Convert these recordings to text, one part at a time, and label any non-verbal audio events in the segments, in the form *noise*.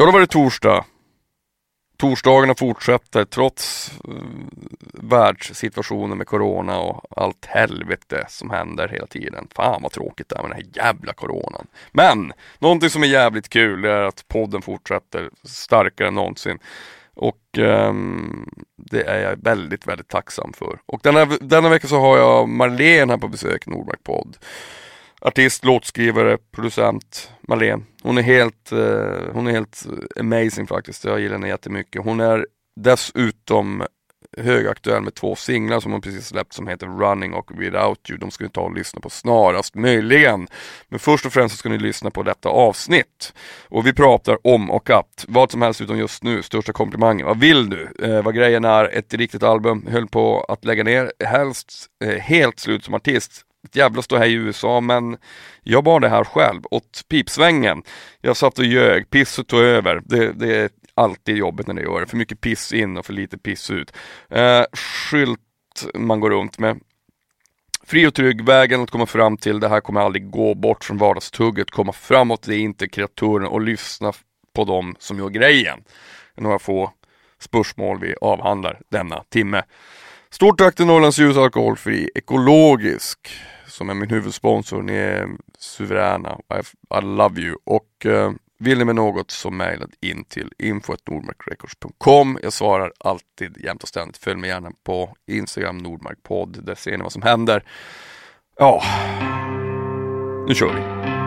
Ja, då var det torsdag. Torsdagarna fortsätter trots eh, världssituationen med corona och allt helvete som händer hela tiden. Fan vad tråkigt det är med den här jävla coronan. Men någonting som är jävligt kul är att podden fortsätter starkare än någonsin. Och eh, det är jag väldigt, väldigt tacksam för. Och denna, denna vecka så har jag Marlene här på besök, Nordmark podd artist, låtskrivare, producent Marlene. Hon är helt, eh, hon är helt amazing faktiskt. Jag gillar henne jättemycket. Hon är dessutom högaktuell med två singlar som hon precis släppt som heter Running och Without You. De ska ni ta och lyssna på snarast möjligen. Men först och främst så ska ni lyssna på detta avsnitt. Och vi pratar om och att, vad som helst utom just nu, största komplimangen. Vad vill du? Eh, vad grejen är, ett riktigt album, höll på att lägga ner, helst eh, helt slut som artist ett jävla stå här i USA men jag bar det här själv åt pipsvängen. Jag satt och ljög, pisset tog över. Det, det är alltid jobbigt när det gör det. För mycket piss in och för lite piss ut. Eh, skylt man går runt med. Fri och trygg, vägen att komma fram till det här kommer aldrig gå bort från vardagstugget, komma framåt, det är inte kreaturen och lyssna på dem som gör grejen. Några få spörsmål vi avhandlar denna timme. Stort tack till Norrlands Ljus Alkoholfri Ekologisk som är min huvudsponsor. Ni är suveräna. I, I love you. Och uh, vill ni med något så mejla in till info.nordmarkrecords.com. Jag svarar alltid jämt och ständigt. Följ mig gärna på Instagram Nordmarkpodd. Där ser ni vad som händer. Ja, nu kör vi.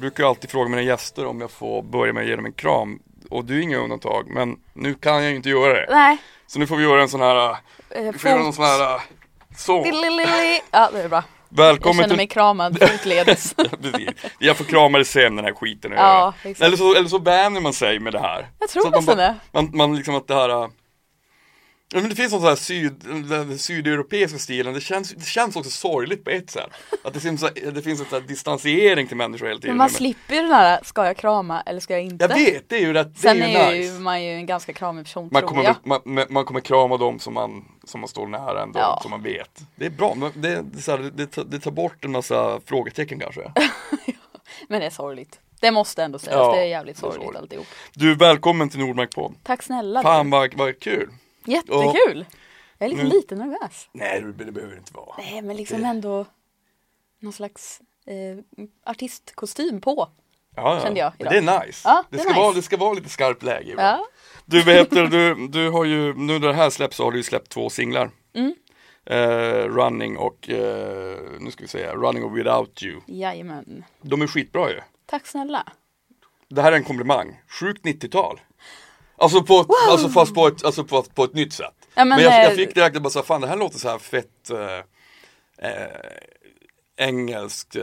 Jag brukar alltid fråga mina gäster om jag får börja med att ge dem en kram. Och du är inget undantag, men nu kan jag ju inte göra det. Nej. Så nu får vi göra en sån här, eh, vi får göra någon sån här, eh, så. Ja, det är bra. Välkommen jag känner mig kramad fotledes. *laughs* jag får krama dig sen den här skiten ja, Eller så, eller så vänjer man sig med det här. Jag tror nästan det. Man, man liksom att det här Ja, men det finns någon sån här syd, den sydeuropeiska stilen, det känns, det känns också sorgligt på ett sätt. Att det finns, det finns en sån distansering till människor hela tiden. Men man slipper ju den här, ska jag krama eller ska jag inte? Jag vet, det är ju rätt, Sen det är ju, är nice. ju man ju en ganska kramig person man tror kommer, jag. Man, man, kommer krama dem som man, som man står nära ändå, ja. som man vet. Det är bra, det, det, det, det, det tar bort en massa frågetecken kanske. *laughs* men det är sorgligt. Det måste ändå sägas, ja, det är jävligt sorgligt, sorgligt alltihop. Du, välkommen till Nordmark podd. Tack snälla. Fan vad, vad kul. Jättekul. Och, jag är liksom nu, lite nervös. Nej, det behöver inte vara. Nej, men liksom det... ändå någon slags eh, artistkostym på. Ja. Kände jag idag. Det är nice. Ja, det, det, ska nice. vara, det ska vara lite skarpt läge. Ja. Du, heter, du, du har ju, nu när det här släpps så har du ju släppt två singlar. Mm. Uh, running och, uh, nu ska vi säga, Running och Without You. Jajamän. De är skitbra ju. Tack snälla. Det här är en komplimang. Sjukt 90-tal. Alltså, på, wow. alltså fast på ett, alltså på, på ett nytt sätt. Ja, men, men jag, jag eh, fick direkt bara så fan det här låter så här fett äh, äh, engelskt äh,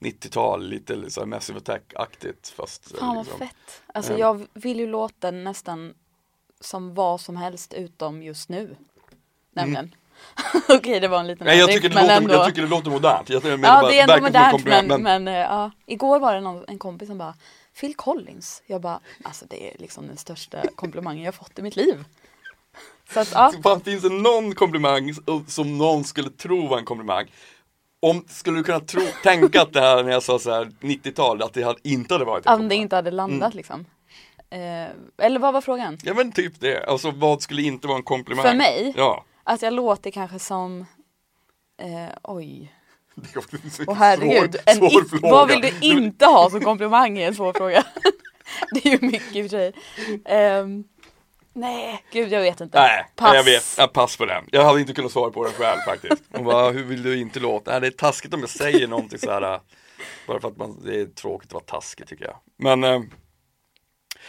90-tal, lite så här Massive Attack-aktigt fast Fan vad fett. Alltså jag vill ju låta nästan som vad som helst utom just nu. Nämligen. Mm. *laughs* Okej det var en liten Nej, jag, tycker det låter, ändå... jag tycker det låter modernt. Jag ja bara, det är ändå modernt men, men, men uh, ja. Igår var det någon, en kompis som bara Phil Collins. Jag bara, alltså det är liksom den största komplimangen jag fått i mitt liv. Så att, ja. Fan, finns det någon komplimang som någon skulle tro var en komplimang? Om, skulle du kunna tro, tänka att det här när jag sa så här 90-tal, att det hade, inte hade varit en Om det inte hade landat mm. liksom? Eh, eller vad var frågan? Ja men typ det, alltså vad skulle inte vara en komplimang? För mig? Ja. Att jag låter kanske som, eh, oj. Åh herregud, svår, svår fråga. vad vill du inte ha som komplimang är en svår fråga. *laughs* det är ju mycket i och för sig. Um, nej, gud jag vet inte. Nej, pass. jag vet. Ja, pass på den. Jag hade inte kunnat svara på den själv faktiskt. Hon bara, hur vill du inte låta? Nej, det är taskigt om jag säger någonting så här. Bara för att man, det är tråkigt att vara taskig tycker jag. Men eh,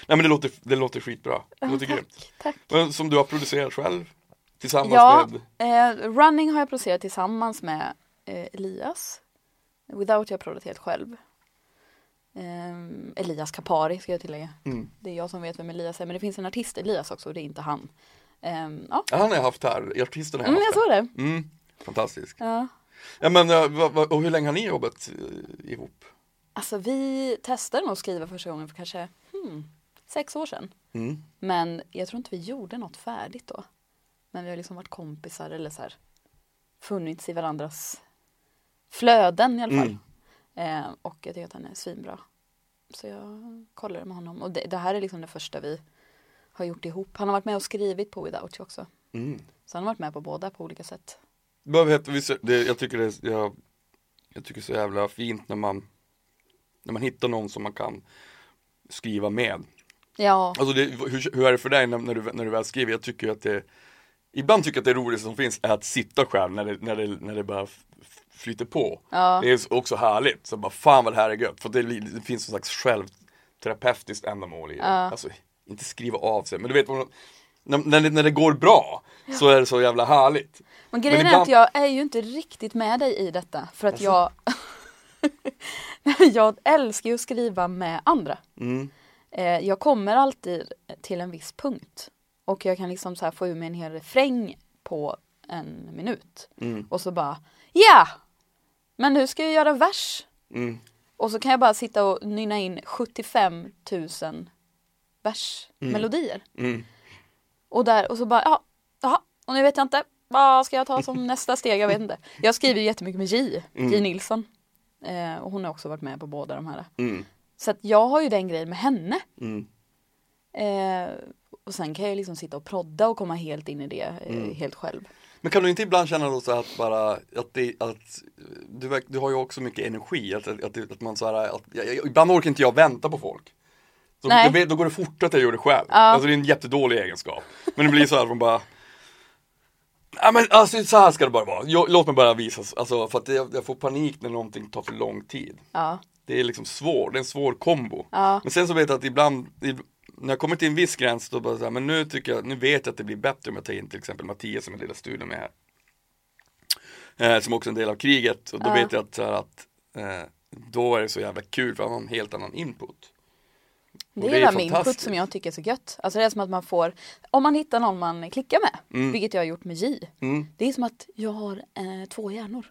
Nej men det låter, det låter skitbra. Det låter tack, grymt. tack. Men Som du har producerat själv? Tillsammans Ja, med? eh, Running har jag producerat tillsammans med eh, Elias. Without jag producerat helt själv. Eh, Elias Kapari ska jag tillägga. Mm. Det är jag som vet vem Elias är men det finns en artist Elias också och det är inte han. Eh, ja, han har jag haft här, artisten har jag mm, jag haft såg här. det. Mm. Fantastisk. Ja. Ja men eh, och hur länge har ni jobbat eh, ihop? Alltså vi testade nog att skriva första gången för kanske hmm, sex år sedan. Mm. Men jag tror inte vi gjorde något färdigt då. Men vi har liksom varit kompisar eller så här funnits i varandras flöden i alla fall. Eh, och jag tycker att han är svinbra. Så jag kollade med honom. Och det, det här är liksom det första vi har gjort ihop. Han har varit med och skrivit på Without You också. Mm. Så han har varit med på båda på olika sätt. Vet, jag tycker det är, jag, jag tycker det är så jävla fint när man När man hittar någon som man kan skriva med Ja, Alltså det, hur, hur är det för dig när, när, du, när du väl skriver? Jag tycker att det Ibland tycker jag att det roligaste som finns är att sitta själv när det, när det, när det bara flyter på Ja. Det är också härligt, så bara fan vad det här är gött För det, det finns en slags självterapeutiskt ändamål i det Alltså inte skriva av sig, men du vet när, när, det, när det går bra så är det så jävla härligt men grejen Men är ibland- att jag är ju inte riktigt med dig i detta. För att jag *laughs* Jag älskar ju att skriva med andra. Mm. Eh, jag kommer alltid till en viss punkt. Och jag kan liksom så få ur mig en hel refräng på en minut. Mm. Och så bara, ja! Men nu ska jag göra vers. Mm. Och så kan jag bara sitta och nynna in 75 000 versmelodier. Mm. Och där, och så bara, ja, jaha, och nu vet jag inte. Vad ska jag ta som *laughs* nästa steg? Jag vet inte. Jag skriver ju jättemycket med J, J Nilsson. Eh, och hon har också varit med på båda de här. Mm. Så att jag har ju den grejen med henne. Mm. Eh, och sen kan jag liksom sitta och prodda och komma helt in i det eh, helt själv. Men kan du inte ibland känna då så att bara att det, att du, du har ju också mycket energi, att, att, att, att man så här, att, ibland orkar inte jag vänta på folk. Så Nej. då, då går det fortare att jag gör det själv. Alltså det är en jättedålig egenskap. Men det blir så här att man bara Ja men alltså så här ska det bara vara. Jag, låt mig bara visa, alltså för att jag, jag får panik när någonting tar för lång tid. Ja, Det är liksom svårt, det är en svår kombo. Ja. Men sen så vet jag att ibland, när jag kommer till en viss gräns då bara så här, men nu tycker jag, nu vet jag att det blir bättre om jag tar in till exempel Mattias som jag delar studion med här. Eh, som också är en del av kriget och då vet jag att, så här, att eh, då är det så jävla kul för han har en helt annan input. det är det är hela min input som jag tycker är så gött. Alltså det är som att man får, om man hittar någon man klickar med, Mm. vilket jag har gjort med J. Det är som att jag har eh, två hjärnor.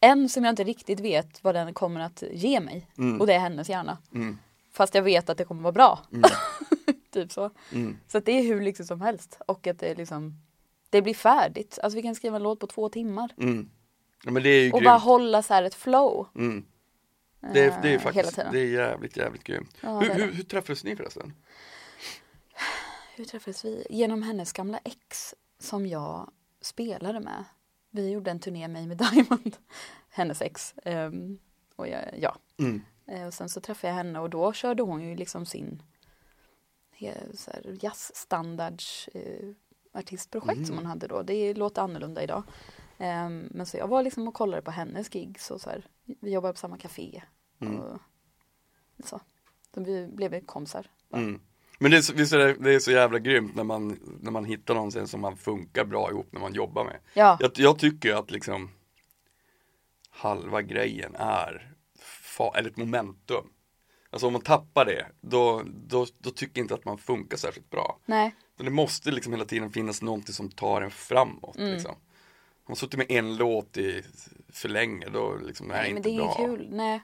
En som jag inte riktigt vet vad den kommer att ge mig. Mm. Och det är hennes hjärna. Fast jag vet att det kommer vara bra. Mm. *laughs* typ så. Så att det är hur lyxigt som helst. Och att det är liksom Det blir färdigt. Alltså vi kan skriva en låt på två timmar. Mm. Ja, men det är ju Och grymt. bara hålla så här ett flow. Mm. Det, är, det är eh, faktiskt, det är jävligt, jävligt grymt. Ja, hur, hur, hur träffades ni förresten? Hur träffades vi? Genom hennes gamla ex som jag spelade med. Vi gjorde en turné med Amy Diamond, *laughs* hennes ex. Ehm, och jag, ja. Mm. Eh, och sen så träffade jag henne och då körde hon ju liksom sin jazzstandards eh, artistprojekt som hon hade då. Det låter annorlunda idag. Ehm, men så jag var liksom och kollade på hennes gigs och så här, vi jobbade på samma café. Och så. så vi blev kompisar. Mm. Men det är, så, visst är det, det är så jävla grymt när man, när man hittar någon sen som man funkar bra ihop när man jobbar med. Ja. Jag, jag tycker att liksom halva grejen är eller ett momentum. Alltså om man tappar det, då, då, då tycker jag inte att man funkar särskilt bra. Nej. Så det måste liksom hela tiden finnas någonting som tar en framåt. Mm. Liksom. Om man suttit med en låt i för länge, då liksom är det Nej, men inte det är bra. inget kul. Nej.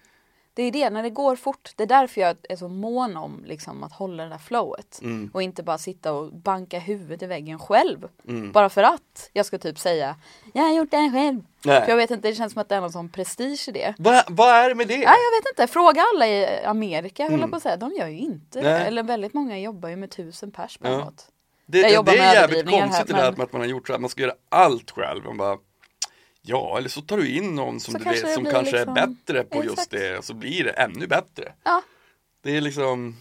Det är det, när det går fort. Det är därför jag är så mån om liksom, att hålla det där flowet. Mm. Och inte bara sitta och banka huvudet i väggen själv. Mm. Bara för att jag ska typ säga Jag har gjort det här själv. Nej. För jag vet inte, det känns som att det är någon sån prestige i det. Vad vad är det med det? Nej jag vet inte, fråga alla i Amerika höll jag på att säga. De gör ju inte det. Mm. Eller väldigt många jobbar ju med tusen pers per Ja. låt. Det, det, det är jävligt konstigt här, det där men- med att man har gjort så att man ska göra allt själv. Man bara, ja, eller så tar du in någon som Så du kanske vet som kanske liksom- är bättre på just Exakt. det och så blir det ännu bättre. Ja. Det är liksom,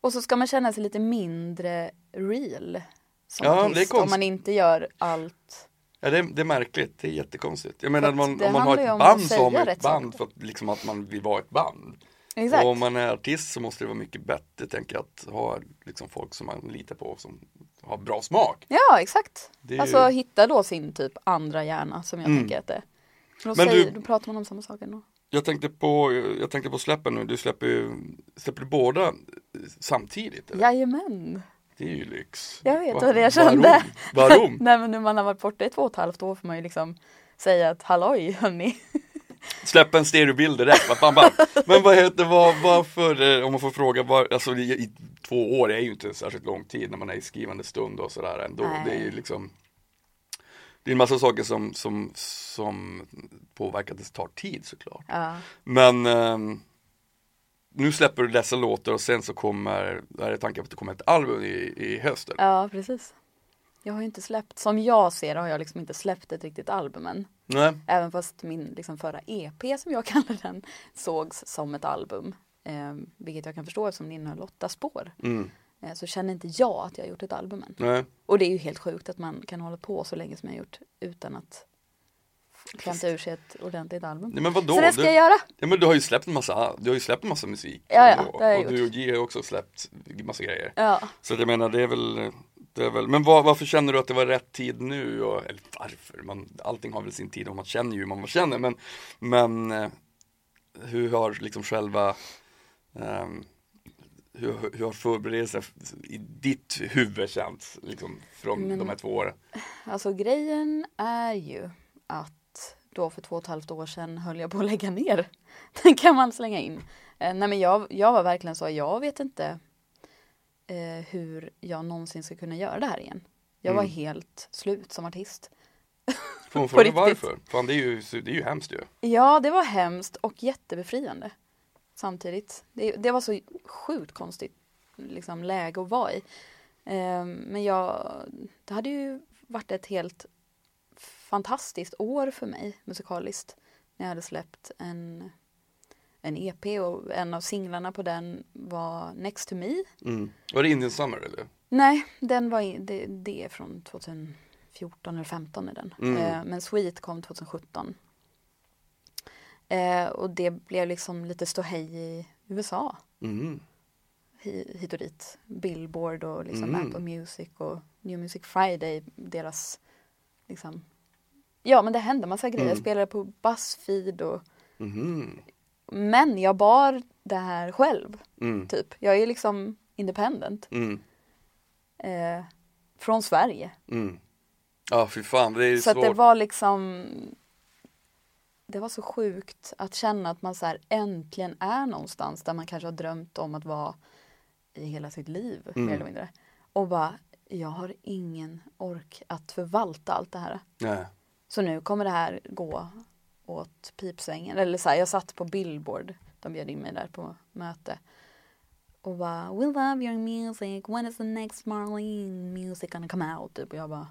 Och så ska man känna sig lite mindre real. Som Ja, det är artist, om man inte gör allt. ja, det, är- det är märkligt, det är jättekonstigt. Jag menar, man, om man har ett band så har man ett band för att, liksom att man vill vara ett band. Exakt. Och om man är artist så måste det vara mycket bättre, tänker jag, att ha liksom folk som man litar på som har bra smak. Ja, exakt. Det Alltså ju- hitta då sin typ andra hjärna som jag Mm. tänker att det är. Då, Men säger, du- då pratar man om samma sak ändå. Jag tänkte på, jag tänkte på släppen nu, du släpper ju, släpper du båda samtidigt? Eller? Jajamän. Det är ju lyx. Jag vet Va- vad det jag kände. Varom? Varom? *laughs* Nej men när man har varit borta i två och ett halvt år får man ju liksom säga att halloj hörni. *laughs* Släppa en stereobild direkt, vad fan. Men vad heter, vad, varför, eh, om man får fråga, var, alltså i, i två år är ju inte särskilt lång tid när man är i skrivande stund och sådär ändå. Nej. Det är ju liksom Det är en massa saker som, som, som påverkar det tar tid såklart. Ja. Men ehm, nu släpper du dessa låtar och sen så kommer, är det tanken på att det kommer ett album i, i höst? eller? ja precis. Jag har ju inte släppt, som jag ser det har jag liksom inte släppt ett riktigt album än. Nej. Även fast min liksom förra EP som jag *laughs* kallar den sågs som ett album. Eh, vilket jag kan förstå eftersom det innehöll åtta spår. Mm. Eh, så känner inte jag att jag har gjort ett album än. Nej. Och det är ju helt sjukt att man kan hålla på så länge som jag har gjort utan att klämta ur sig ett ordentligt album. Nej men vadå? så det ska du, jag göra. ja, men du har ju släppt en massa, du har ju släppt en massa musik. Ja, ja, ändå. det har jag och du gjort. och G har också släppt massa grejer. Ja. Så jag menar det är väl, det är väl men var, varför känner du att det var rätt tid nu? Och, eller varför? Man, allting har väl sin tid och man känner ju hur man känner men, men eh, hur har liksom själva ehm, hur, hur har förberedelser i ditt huvud känts liksom från Men- de här två åren? Alltså grejen är ju att då för två och ett halvt år sedan höll jag på att lägga ner. *laughs* Den kan man slänga in. Eh, nej men jag, jag var verkligen så, jag vet inte eh, hur jag någonsin ska kunna göra det här igen. Jag var Mm. helt slut som artist. *laughs* Får man På fråga varför? Fan det är ju, det är ju hemskt ju. Ja, det var hemskt och jättebefriande samtidigt. Det, det var så sjukt konstigt liksom, läge att vara i. Eh, men jag, det hade ju varit ett helt fantastiskt år för mig musikaliskt. När jag hade släppt en, en EP och en av singlarna på den var Next to Me. Mm. Var det Indian Summer eller? Nej, den var det, det är från 2014 eller 15 är den. Mm. Eh, men Sweet kom 2017. Eh, och det blev liksom lite ståhej i USA. Mm. Hi, hit och dit. Billboard och liksom Mm. Apple Music och New Music Friday. Deras liksom. Ja men det hände massa grejer. Jag Mm. spelade på Buzzfeed och Mhm. Men jag bar det här själv. Mm. Typ. Jag är liksom independent. Mm. Eh, från Sverige. Mm. Ja fy fan, det är Så svårt. det var liksom Det var så sjukt att känna att man så här äntligen är någonstans där man kanske har drömt om att vara i hela sitt liv Mm. mer eller mindre. Och bara, jag har ingen ork att förvalta allt det här. Nej. Så nu kommer det här gå åt pipsvängen. Eller så här, jag satt på Billboard, de bjöd in mig där på möte. Och bara, we love your music, when is the next Marlene music gonna come out? Typ. Och jag bara,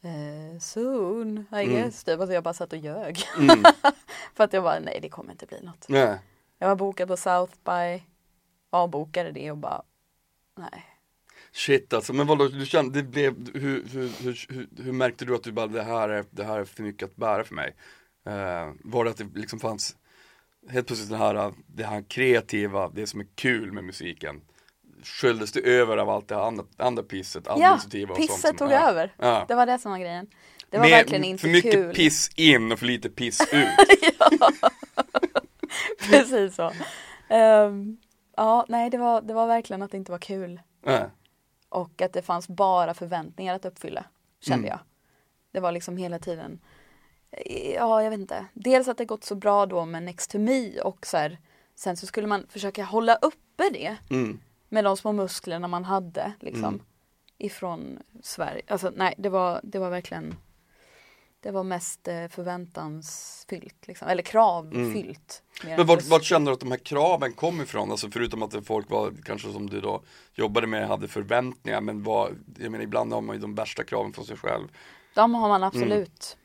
eh, soon, I Mm. guess. Typ. Alltså jag bara satt och ljög. Mm. *laughs* För att jag bara, nej det kommer inte bli något. Nej. Jag var bokad på South by, avbokade det och bara, nej. Shit alltså, men vadå, du kände, det blev, hur, hur, hur, hur, hur märkte du att du bara, det här är, det här är för mycket att bära för mig? Eh, var det att det liksom fanns, helt plötsligt det här, det här kreativa, det som är kul med musiken Sköljdes det över av allt det andra, andra pisset, Ja, administrativa och sånt pisset som, tog ja. över. Ja. Det var det som var grejen. Det var Med- verkligen inte För mycket kul. piss in och för lite piss *laughs* ut *laughs* Precis så. Ehm, ja, nej det var, det var verkligen att det inte var kul. Nej. Och att det fanns bara förväntningar att uppfylla. Kände Mm. jag. Det var liksom hela tiden. Ja, jag vet inte. Dels att det gått så bra då med Next to Me och så här, Sen så skulle man försöka hålla uppe det. Mm. Med de små musklerna man hade liksom. Mm. Ifrån Sverige. Alltså nej, det var, det var verkligen. Det var mest eh, förväntansfyllt liksom. Eller kravfyllt. Mm. Men vart, vart kände du att de här kraven kom ifrån? Alltså förutom att folk var, kanske som du då jobbade med, hade förväntningar Men vad, jag menar ibland har man ju de värsta kraven från sig själv De har man absolut Mm.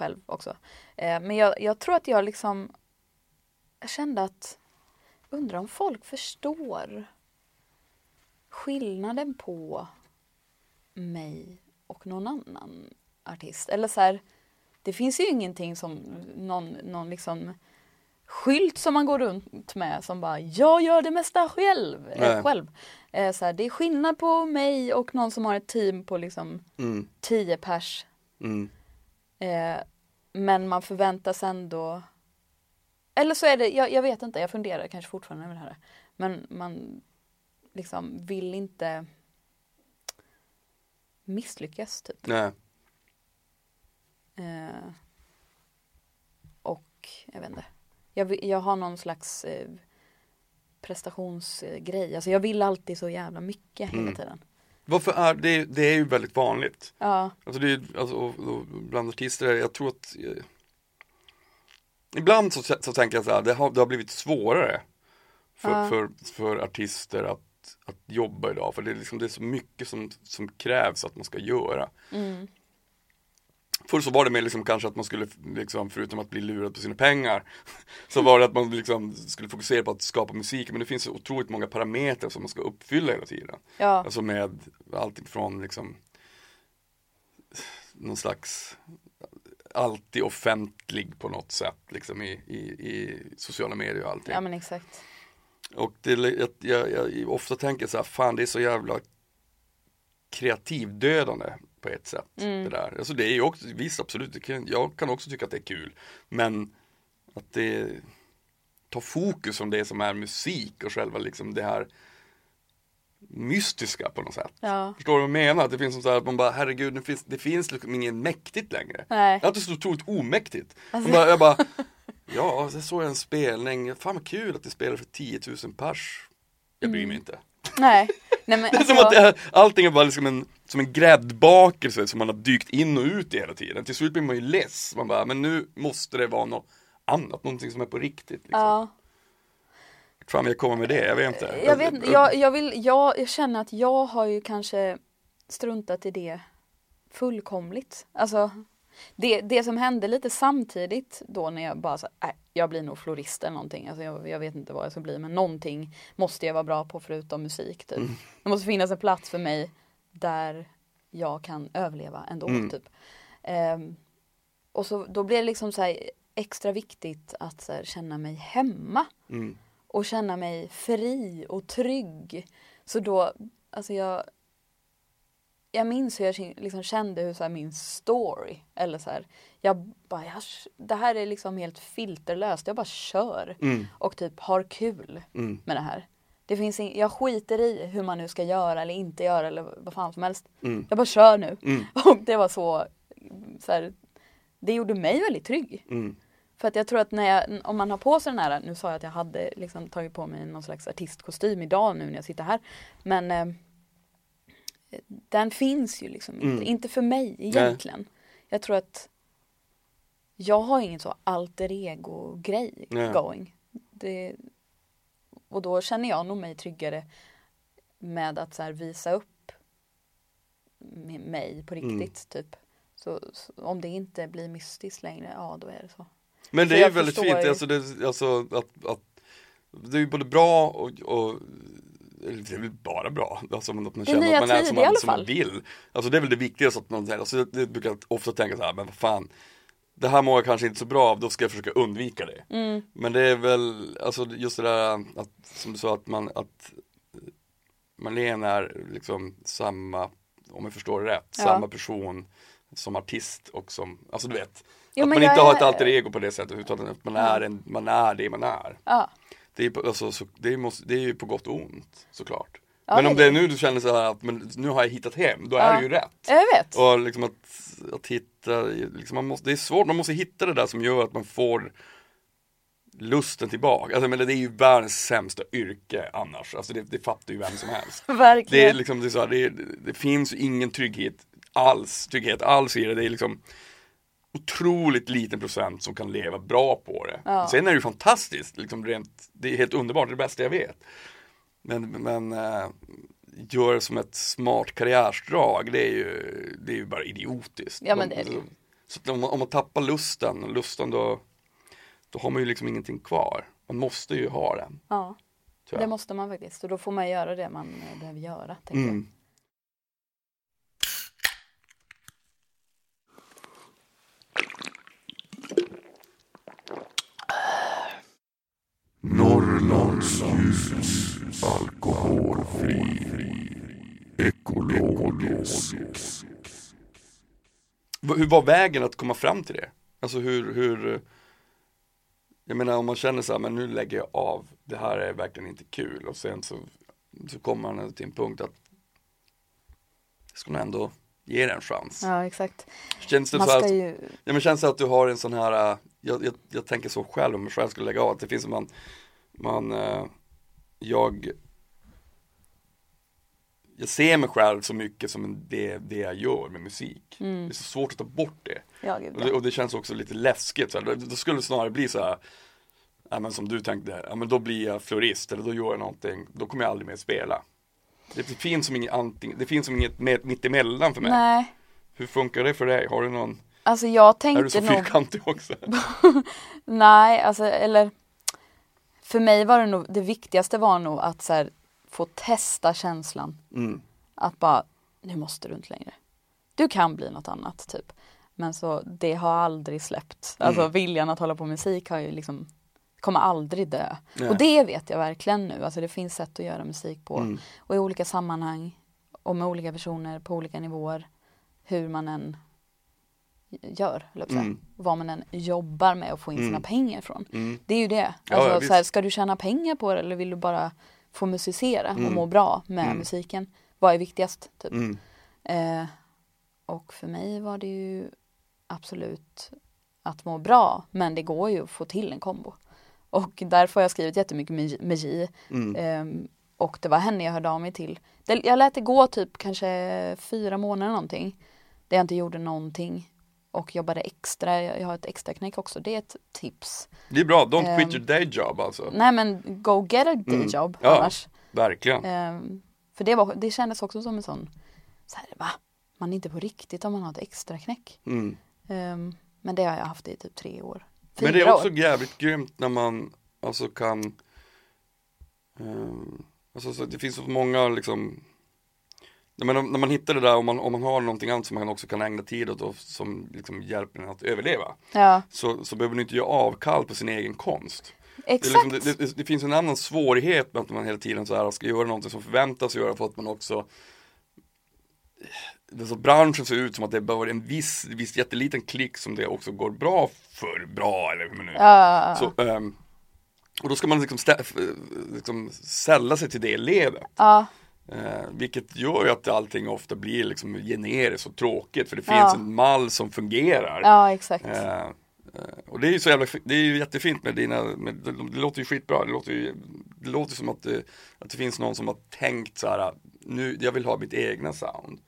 Själv också. Eh, men jag, jag tror att jag liksom Jag kände att Undrar om folk förstår Skillnaden på mig och någon annan artist. Eller så här, Det finns ju ingenting som någon, någon liksom skylt som man går runt med som bara jag gör det mesta själv. Eh, själv. Eh, så här, det är skillnad på mig och någon som har ett team på liksom Mm. 10 pers. Mm. Eh, men man förväntas ändå Eller så är det, jag, jag vet inte, jag funderar kanske fortfarande över det här. Men man liksom vill inte misslyckas typ. Nej. Eh, och jag vet inte. Jag, jag har någon slags eh, prestationsgrej. Alltså jag vill alltid så jävla mycket hela Mm. tiden. Varför är det, det är ju väldigt vanligt. Ja, Alltså det är alltså, och, och bland artister, jag tror att eh, Ibland så, så tänker jag så här, det har, det har blivit svårare för, Ja. för, för artister att, att jobba idag. För det är, liksom, det är så mycket som, som krävs att man ska göra. mm, Förr så var det mer liksom kanske att man skulle, liksom, förutom att bli lurad på sina pengar, *laughs* så var det att man liksom skulle fokusera på att skapa musik. Men det finns otroligt många parametrar som man ska uppfylla hela tiden. ja, Alltså med allt ifrån liksom någon slags alltid offentlig på något sätt liksom i, i, i sociala medier och allting. ja men exakt. Och det, jag, jag, jag ofta tänker så här, fan det är så jävla kreativdödande på ett sätt. Mm. Det där. Alltså det är ju också, visst absolut, kan, jag kan också tycka att det är kul. Men att det tar fokus från det som är musik och själva liksom det här mystiska på något sätt. Ja, Förstår du vad jag menar? Att det finns som så här att man bara, herregud, det finns, det finns liksom inget mäktigt längre. nej. Det är så otroligt omäktigt. Alltså- bara, jag bara, ja, så såg jag en spelning, fan vad kul att det spelar för 10 000 pers. Jag bryr mig inte. Nej. Nej men Det är som alltså, att det är, allting är bara liksom en, som en gräddbakelse som man har dykt in och ut i hela tiden. Till slut blir man ju less. Man bara, men nu måste det vara något annat, någonting som är på riktigt. Liksom. ja. Fan jag komma med det? Jag vet inte. Jag, vet, jag, jag, vill, jag, jag känner att jag har ju kanske struntat i det fullkomligt. Alltså det, det som hände lite samtidigt då när jag bara så, äh, jag blir nog florist eller någonting. Alltså jag, jag vet inte vad jag ska bli men någonting måste jag vara bra på förutom musik typ. Mm. Det måste finnas en plats för mig där jag kan överleva ändå Mm. typ. Ehm, och så då blir det liksom så här extra viktigt att här, känna mig hemma Mm. och känna mig fri och trygg. Så då, alltså jag jag minns hur jag liksom kände hur så min story, eller så här, jag bara, jag, det här är liksom helt filterlöst, jag bara kör Mm. och typ har kul Mm. med det här. Det finns in, jag skiter i hur man nu ska göra eller inte göra eller vad fan som helst. Mm. Jag bara kör nu. Mm. *laughs* Och det var så, så här, det gjorde mig väldigt trygg. Mm. För att jag tror att när jag, om man har på sig den här, nu sa jag att jag hade liksom tagit på mig någon slags artistkostym idag nu när jag sitter här. Men eh, den finns ju liksom inte, Mm. inte för mig egentligen. Jag tror att jag har ingen så alter ego grej Nej. going. Det, och då känner jag nog mig tryggare med att så visa upp mig på Mm. riktigt typ. Så, så om det inte blir mystiskt längre, ja då är det så. Men Så det är jag väldigt förstår fint, ju. alltså, det, alltså att, att det är ju både bra och, och det är väl bara bra, alltså att man känner att man är som man, som man vill. Alltså det är väl det viktigaste att man, alltså jag, jag brukar ofta tänka så här, men vad fan Det här mår jag kanske inte så bra av, då ska jag försöka undvika det. Mm. Men det är väl, alltså just det där att, som du sa att man, att Marlene är liksom samma, om jag förstår det rätt, Ja. samma person som artist och som, alltså du vet Jo, Att man inte jag har är- ett alter ego på det sättet utan att man är, en, man är det man är. Ja. Det är, alltså, så, det, måste, det är ju på gott och ont såklart. Ja, men det om det är det. nu du känner så här att men, nu har jag hittat hem, då Ja. är det ju rätt. Jag vet. Och liksom att, att hitta, liksom man måste, det är svårt, man måste hitta det där som gör att man får lusten tillbaka. Alltså, men det är ju världens sämsta yrke annars, alltså det, det fattar ju vem som helst. *laughs* Det Verkligen. är liksom, det, är så här, det, är, det finns ingen trygghet alls, trygghet alls i det. Det är liksom otroligt liten procent som kan leva bra på det. Ja. Sen är det ju fantastiskt, liksom rent, det är helt underbart, det är det bästa jag vet. Men, men äh, gör det som ett smart karriärsdrag, det är ju, det är ju bara idiotiskt. Ja, men det är det. Så, så om, man, om man tappar lusten, lusten då, då har man ju liksom ingenting kvar. Man måste ju ha den. Ja, det måste man faktiskt. Och då får man göra det man eh, behöver göra. Tänker jag. Mm. Dagsljus. Alkoholfri. Ekologisk. Hur var vägen att komma fram till det? Alltså hur, hur Jag menar om man känner så här, men nu lägger jag av Det här är verkligen inte kul och sen så Så kommer man till en punkt att Jag ska nog ändå ge det en chans Ja, exakt. Känns det Man så att, ju, ja, men känns det att du har en sån här äh, jag, jag, jag tänker så själv om jag själv skulle lägga av att det finns man Man äh, Jag Jag ser mig själv så mycket som det, det jag gör med musik mm, Det är så svårt att ta bort det ja, gud, och det, ja. och det känns också lite läskigt, så här. Då- skulle det snarare bli så här Ja men som du tänkte, ja men då blir jag florist eller då gör jag någonting, då kommer jag aldrig mer spela Det, finns som inget antingen, det finns som inget med, för mig Nej, Hur funkar det för dig? Har du någon, alltså jag är du tänkte så nog fyrkantig också? *laughs* Nej, alltså eller För mig var det nog, det viktigaste var nog att så här, få testa känslan. Mm, Att bara, nu måste du inte längre. Du kan bli något annat typ. Men så det har aldrig släppt. Alltså Mm. viljan att hålla på med musik har ju liksom Kommer aldrig dö. Nej. Och det vet jag verkligen nu, alltså det finns sätt att göra musik på. Mm, Och i olika sammanhang. Och med olika personer på olika nivåer. Hur man än gör. Mm. Vad man än jobbar med och få in sina Mm. pengar ifrån mm, Det är ju det. Alltså, ja, så här, ska du tjäna pengar på det eller vill du bara få musicera och Mm. må bra med Mm. musiken? Vad är viktigast? Typ? mm, Eh, och för mig var det ju absolut att må bra men det går ju att få till en kombo. Och därför har jag skrivit jättemycket med, J. mm, Ehm, och det var henne jag hörde av mig till. Jag lät det gå typ kanske fyra månader någonting. Där jag inte gjorde någonting. Och jobbade extra. Jag, har ett extra knäck också. Det är ett tips. Det är bra, don't Ehm, quit your day job alltså Nej men go get a day Mm. job Ja. annars. Verkligen Ehm, för det, var, det kändes också som en sån, så här, va? Man är inte på riktigt om man har ett extra knäck. mm. Ehm, men det har jag haft i typ tre år. Fyra Men det är också år. jävligt grymt när man alltså kan ehm, Alltså så det finns så många liksom när man, när man hittar det där om man, om man har någonting annat som man också kan ägna tid åt och som liksom hjälper en att överleva Ja, så, så behöver man inte göra avkall på sin egen konst. Det, är exakt. liksom, det, det, det finns en annan svårighet med att man hela tiden så här ska göra någonting som förväntas göra för att man också det är så branschen ser ut som att det bara en viss, viss jätteliten klick som det också går bra för, bra eller hur man nu Ja, så, ehm, och då ska man liksom, liksom sälla sig till det ledet. ja, Eh, vilket gör ju att allting ofta blir liksom generiskt och tråkigt för det finns Ja. en mall som fungerar. ja, exakt. Eh, eh, och det är ju så jävla, det är ju jättefint med dina, med, det, låter ju skitbra, det låter ju, det låter som att det, att det finns någon som har tänkt så här, nu, jag vill ha mitt egna sound.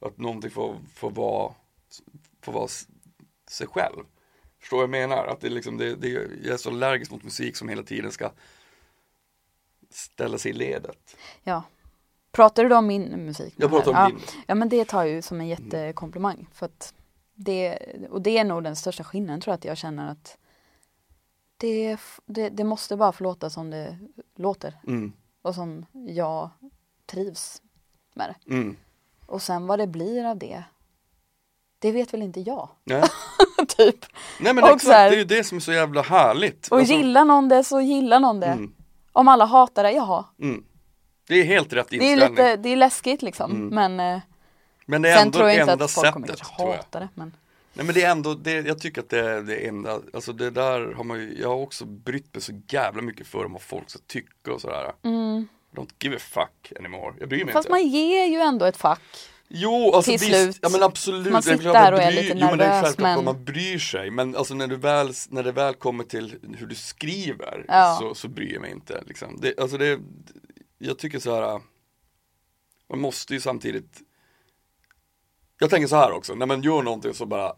Att någonting får, får vara, får vara sig själv. Förstår vad jag menar? Att det liksom, det, det, jag är så allergisk mot musik som hela tiden ska ställa sig i ledet. Ja. Pratar du då om min musik? Jag pratar om här? din. Ja, ja men det tar jag ju som en jättekomplimang. För att det, och det är nog den största skillnaden tror jag att jag känner att det, det, det måste bara få låta som det låter. Mm, Och som jag trivs med det. mm. Och sen vad det blir av det, det vet väl inte jag. Nej. *laughs* typ. Nej men Och exakt, här- det är ju det som är så jävla härligt. Och Alltså, gillar någon det så gillar någon det. mm, Om alla hatar det, jaha. mm. Det är helt rätt Det är inställning. lite, det är läskigt liksom. Mm. Men eh, Men det är ändå det enda sättet kanske tror jag. hata det. Men Nej men det är ändå, det, jag tycker att det är det enda, alltså det där har man ju, jag har också brytt mig så jävla mycket för om vad folk ska tycka och sådär. mm. Don't give a fuck anymore, jag bryr mig Fast inte. man ger ju ändå ett fack. Jo, alltså till visst, slut. ja men absolut. Man sitter där och är lite Jo men det är nervös, självklart men- att man bryr sig. Men alltså när, du väl, när det väl kommer till hur du skriver Ja. så, så bryr jag mig inte. Liksom. Det, alltså det, jag tycker så här. man måste ju samtidigt Jag tänker så här också, när man gör någonting så bara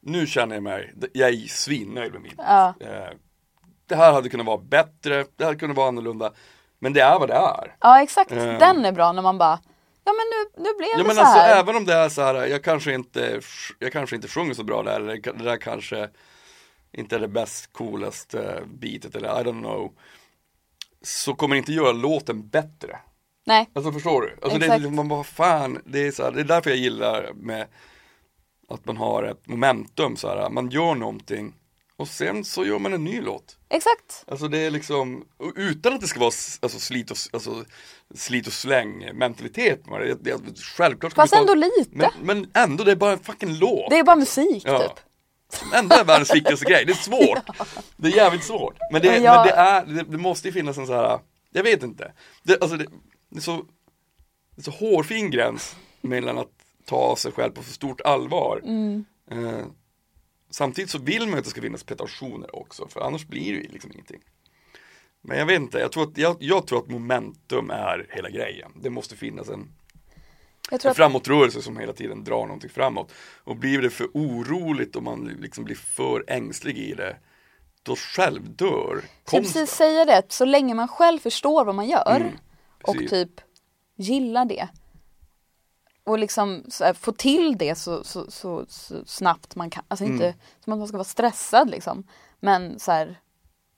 Nu känner jag mig, jag är svinnöjd med mitt. Ja. Eh, Det här hade kunnat vara bättre, det hade kunnat vara annorlunda. Men det är vad det är. Ja exakt, Eh. den är bra när man bara Ja men nu, nu blev Ja det men så alltså här. även om det är så här, jag kanske inte, jag kanske inte sjunger så bra där, eller det där kanske inte är det bäst, coolaste bitet eller I don't know. Så kommer det inte göra låten bättre. Nej, Alltså förstår du? Alltså det, Exakt. är- man bara fan, det är så här, det är därför jag gillar med att man har ett momentum så här, man gör någonting och sen så gör man en ny låt. Exakt. Alltså det är liksom, utan att det ska vara alltså, slit, och, alltså, slit och släng mentalitet det. det, det självklart Fast vi ta- ändå lite. Men, men ändå, det är bara en fucking låt. Det är bara musik Ja. typ. Ändå är världens viktigaste grej, det är svårt. *laughs* Det är jävligt svårt. Men det, Men jag- men det är, det, det måste ju finnas en så här, jag vet inte. Det, alltså det, det, är så, det är så hårfin gräns mellan att ta sig själv på för stort allvar. Mm. Eh, samtidigt så vill man ju att det ska finnas pretensioner också, för annars blir det ju liksom ingenting. Men jag vet inte, jag tror att, jag, jag tror att momentum är hela grejen. Det måste finnas en Jag tror en framåtrörelse som hela tiden drar någonting framåt. Och blir det för oroligt och man liksom blir för ängslig i det, då självdör jag konsten. precis säga det, så länge man själv förstår vad man gör Mm, och typ gillar det. Och liksom här, få till det så, så, så, så snabbt man kan. Alltså inte Mm. som att man ska vara stressad liksom. Men så här,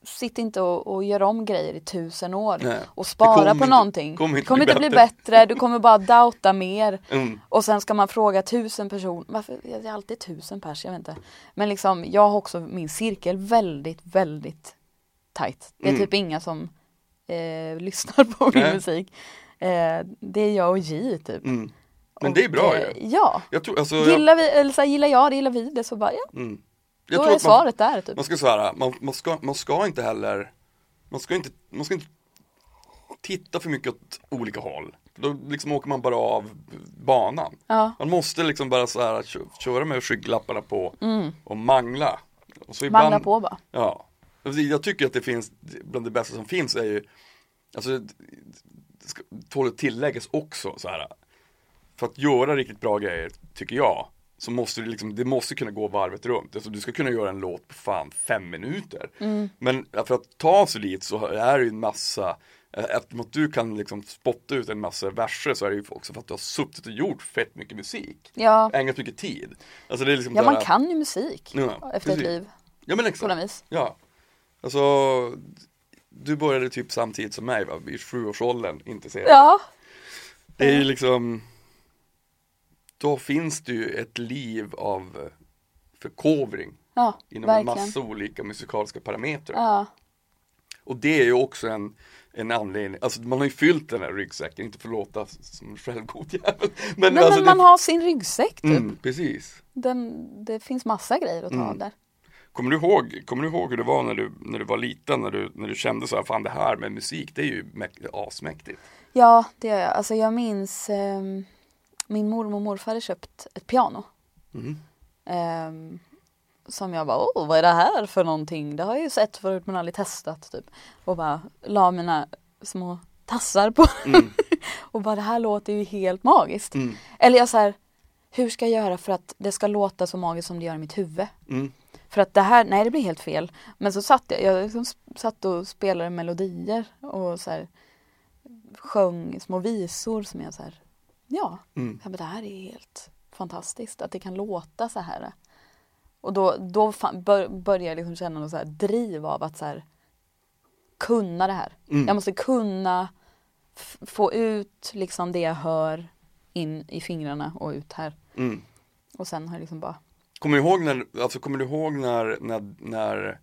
sitt inte och, och gör om grejer i tusen år Nej, och det spara kommer på någonting. kommer det inte kommer bli inte bli bättre. du kommer bara doubta mer. *laughs* Mm. Och sen ska man fråga tusen personer, varför det är alltid tusen pers, jag vet inte. Men liksom, jag har också min cirkel väldigt, väldigt tight. Det är Mm. typ inga som eh, lyssnar på min Nej. musik. Eh, det är jag och J typ. Mm. Men Och, det är bra eh, ju. Ja. Jag tror, alltså, Gillar, vi, eller så här, gillar jag det, gillar vi det så bara ja, mm. Jag då tror är att man, svaret där typ. man ska säga man, man, ska, man ska inte heller, man ska inte, man ska inte titta för mycket åt olika håll. Då liksom åker man bara av banan. Ja. Man måste liksom bara så här kö- köra med skygglapparna på Mm. och mangla. Och så Mangla på bara. Ja. Alltså, Jag tycker att det finns, bland det bästa som finns är ju, alltså det tål att tilläggas också så här. För att göra riktigt bra grejer, tycker jag, så måste det liksom, det måste kunna gå varvet runt. Alltså du ska kunna göra en låt på fan fem minuter. Mm. Men för att ta sig dit så är det ju en massa eh, Eftersom att du kan liksom spotta ut en massa verser så är det ju också för att du har suttit och gjort fett mycket musik. Ja. Ägnat mycket tid. Alltså det är liksom ja, man här- kan ju musik Ja, efter ett precis. liv Ja men exakt. vis. Ja. Alltså, du började typ samtidigt som mig va, i sjuårsåldern intresserad. Ja. Det är ju liksom, då finns det ju ett liv av förkovring Ja, inom en verkligen. massa olika musikaliska parametrar. Ja. Och det är ju också en, en anledning, alltså man har ju fyllt den här ryggsäcken, inte för att låta som en självgod jävel. Men, Nej, alltså men man det, har sin ryggsäck typ. mm, precis. Den, det finns massa grejer att ta Mm. av där. Kommer du, ihåg, kommer du ihåg hur det var när du, när du var liten, när du, när du kände så här, fan det här med musik, det är ju mäk- asmäktigt. Ja, det gör jag. Alltså jag minns ehm, min mormor och morfar hade köpt ett piano. Mm. Ehm, som jag bara, åh vad är det här för någonting? Det har jag ju sett förut men aldrig testat typ. Och bara la mina små tassar på Mm. *laughs* och bara det här låter ju helt magiskt. Mm. Eller jag så här, hur ska jag göra för att det ska låta så magiskt som det gör i mitt huvud? Mm. För att det här, nej det blir helt fel. Men så satt jag, jag liksom satt och spelade melodier och så här sjöng små visor som jag så här, ja, Mm. bara, det här är helt fantastiskt att det kan låta så här. Och då, då började jag liksom känna något så här driv av att så här kunna det här. Mm. Jag måste kunna få ut liksom det jag hör in i fingrarna och ut här. Mm. Och sen har jag liksom bara, Kommer du ihåg när, alltså kommer du ihåg när, när, när,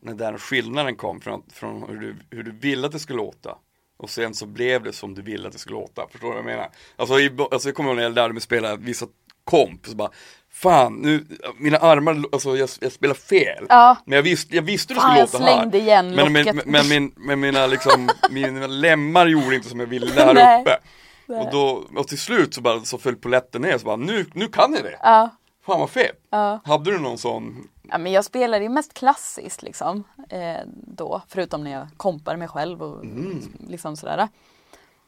när den skillnaden kom från, från hur, du, hur du ville att det skulle låta och sen så blev det som du ville att det skulle låta, förstår du vad jag menar? Alltså, i, alltså jag kommer ihåg när jag lärde mig spela vissa komp, så bara Fan, nu, mina armar, alltså jag, jag spelar fel. ja, Men jag visste, jag visste det skulle låta här. slängde igen Men, men, men, min, men mina, liksom, mina lemmar gjorde inte som jag ville Nej. uppe. Nej. Och, då, och till slut så, bara, så föll polletten ner, så bara nu, nu kan jag det. Ja, Fan vad fett. ja. Hade du någon sån? Ja, men jag spelade ju mest klassiskt liksom eh, då, förutom när jag kompade mig själv och Mm. liksom sådär.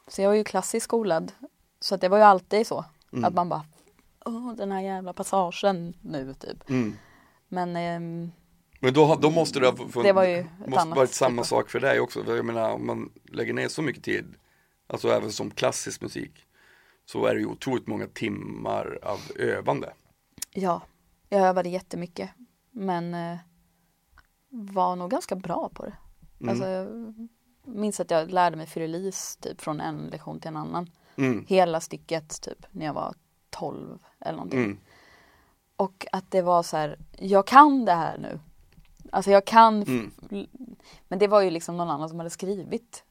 Så jag var ju klassiskt skolad. Så att det var ju alltid så. Mm. Att man bara, åh den här jävla passagen nu typ. Mm. Men ehm, Men då, då måste det ha funnits, Det var ju måste annat varit samma typ sak för dig också. Jag menar om man lägger ner så mycket tid, alltså även som klassisk musik, så är det ju otroligt många timmar av övande. ja, jag övade jättemycket. Men eh, var nog ganska bra på det. Mm. Alltså, jag minns att jag lärde mig fyrilis typ från en lektion till en annan. Mm. Hela stycket typ när jag var 12 eller någonting. Mm. Och att det var så här, jag kan det här nu. Alltså jag kan, Mm. men det var ju liksom någon annan som hade skrivit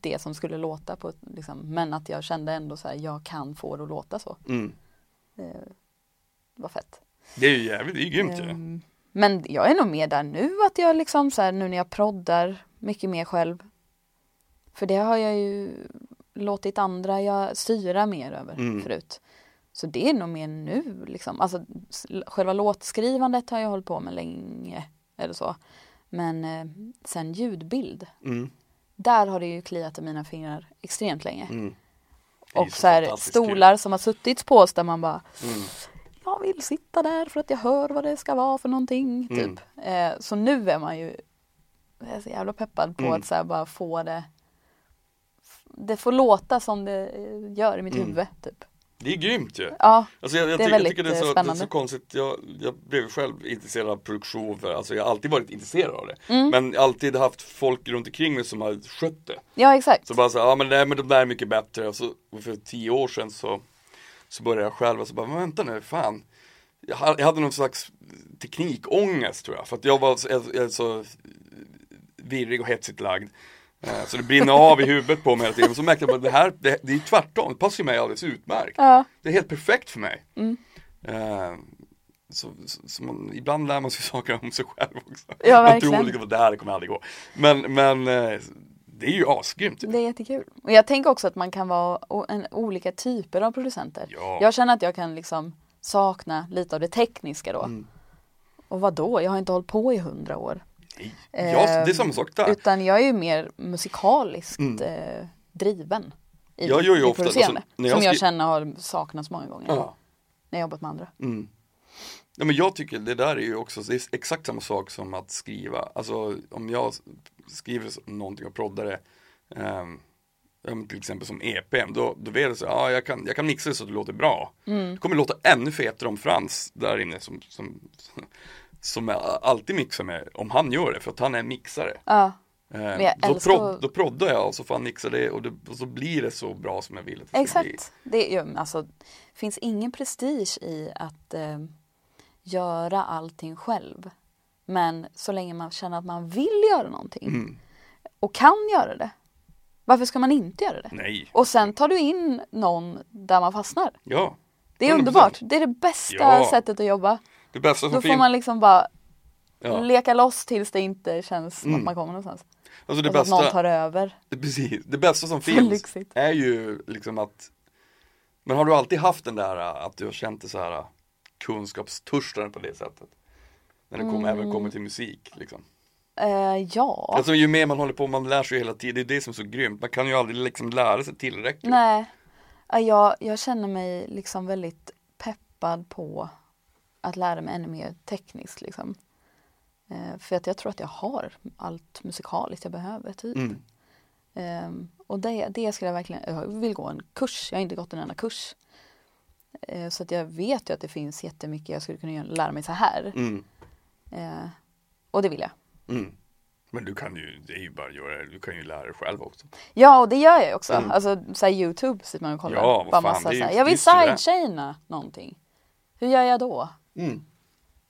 det som skulle låta på, liksom, men att jag kände ändå så här, jag kan få det att låta så. Mm. Det var fett. Det är ju jävligt, det är ju grymt ju. Men jag är nog mer där nu att jag liksom så här, nu när jag proddar mycket mer själv. För det har jag ju låtit andra jag styra mer över Mm. förut. Så det är nog mer nu liksom. Alltså själva låtskrivandet har jag hållit på med länge. Eller så. Men eh, sen ljudbild. Mm. Där har det ju kliat i mina fingrar extremt länge. Mm. Och så så här, kul. stolar som har suttit på oss där man bara Mm. Jag vill sitta där för att jag hör vad det ska vara för någonting. Mm. Typ. Eh, så nu är man ju är så jävla peppad på Mm. att så bara få det det får låta som det eh, gör i mitt Mm. huvud. Typ. Det är grymt ju. Ja, Alltså jag, jag, Det är tycker, jag väldigt, tycker det är, eh, så, det är så konstigt. Jag, jag blev själv intresserad av produktion. För, alltså jag har alltid varit intresserad av det. Mm. Men alltid haft folk runt omkring mig som har skött det. ja exakt. Så bara så ja men, nej, men de där är mycket bättre. Och så, för tio år sedan så, så började jag själv och så bara, men vänta nu, fan. Jag ha- jag hade någon slags teknikångest tror jag. För att jag var så, jag, jag så virrig och hetsigt lagd. Eh, Så det brinner av i huvudet på mig hela tiden. Så märkte jag att det här, det, det är tvärtom. Det passar ju mig alldeles utmärkt. Ja, Det är helt perfekt för mig. Mm. Eh, så, så, så man, ibland lär man sig *laughs* saker om sig själv också. Ja, man tror liksom att det här kommer aldrig gå. Men, men eh, det är ju asgrymt. det är jättekul. Och jag tänker också att man kan vara en, olika typer av producenter. Ja. Jag känner att jag kan liksom sakna lite av det tekniska då. Mm. Och vad då? Jag har inte hållit på i hundra år. Nej. Ja, det är samma sak där. Utan jag är ju mer musikaliskt Mm. eh, driven. I, Jag gör ju ofta- alltså, när jag som jag känner har saknats många gånger. Ja. När jag jobbat med andra. Mm. Ja, men jag tycker det där är ju också, det är exakt samma sak som att skriva. Alltså om jag skriver någonting och proddar det, men till exempel som EPM, då, då vet jag så ja jag kan, jag kan mixa det så att det låter bra. Mm. Det kommer låta ännu fetare om Frans där inne som, som, *laughs* som jag alltid mixar med, om han gör det, för att han är mixare. Ja, Eh, då, prod, att- då proddar jag och så får han mixa det och, det och så blir det så bra som jag vill att det ska bli. exakt. Det är, ju- alltså, finns ingen prestige i att eh, göra allting själv. Men så länge man känner att man vill göra någonting Mm. och kan göra det. Varför ska man inte göra det? Nej, Och sen tar du in någon där man fastnar. ja. Det är 100%. underbart. Det är det bästa Ja. sättet att jobba. Det bästa som Då får man liksom bara Ja. leka loss tills det inte känns Mm. att man kommer någonstans. Alltså det Alltså att någon bästa, tar över. det, *laughs* precis, det bästa som *laughs* finns är ju liksom att Men har du alltid haft den där att du har känt dig så här kunskapstörstande på det sättet? När det kom, Mm. även kommer till musik liksom. Eh, ja. Alltså ju mer man håller på, man lär sig hela tiden, det är det som är så grymt. Man kan ju aldrig liksom lära sig tillräckligt. Nej. Ja, Jag, jag känner mig liksom väldigt peppad på att lära mig ännu mer tekniskt liksom. Eh, för att jag tror att jag har allt musikaliskt jag behöver typ. Mm. Ehm, och det, det skulle jag verkligen, jag vill gå en kurs, jag har inte gått en enda kurs. Eh, så att jag vet ju att det finns jättemycket jag skulle kunna göra, lära mig så här. Mm. Eh, och det vill jag. Mm. Men du kan ju, det är ju bara göra det, du kan ju lära dig själv också. Ja och det gör jag också. Mm. Alltså såhär Youtube sitter man och kollar. Ja, vad fan, massa, det är såhär, jag vill sidechaina någonting. Hur gör jag då? Mm.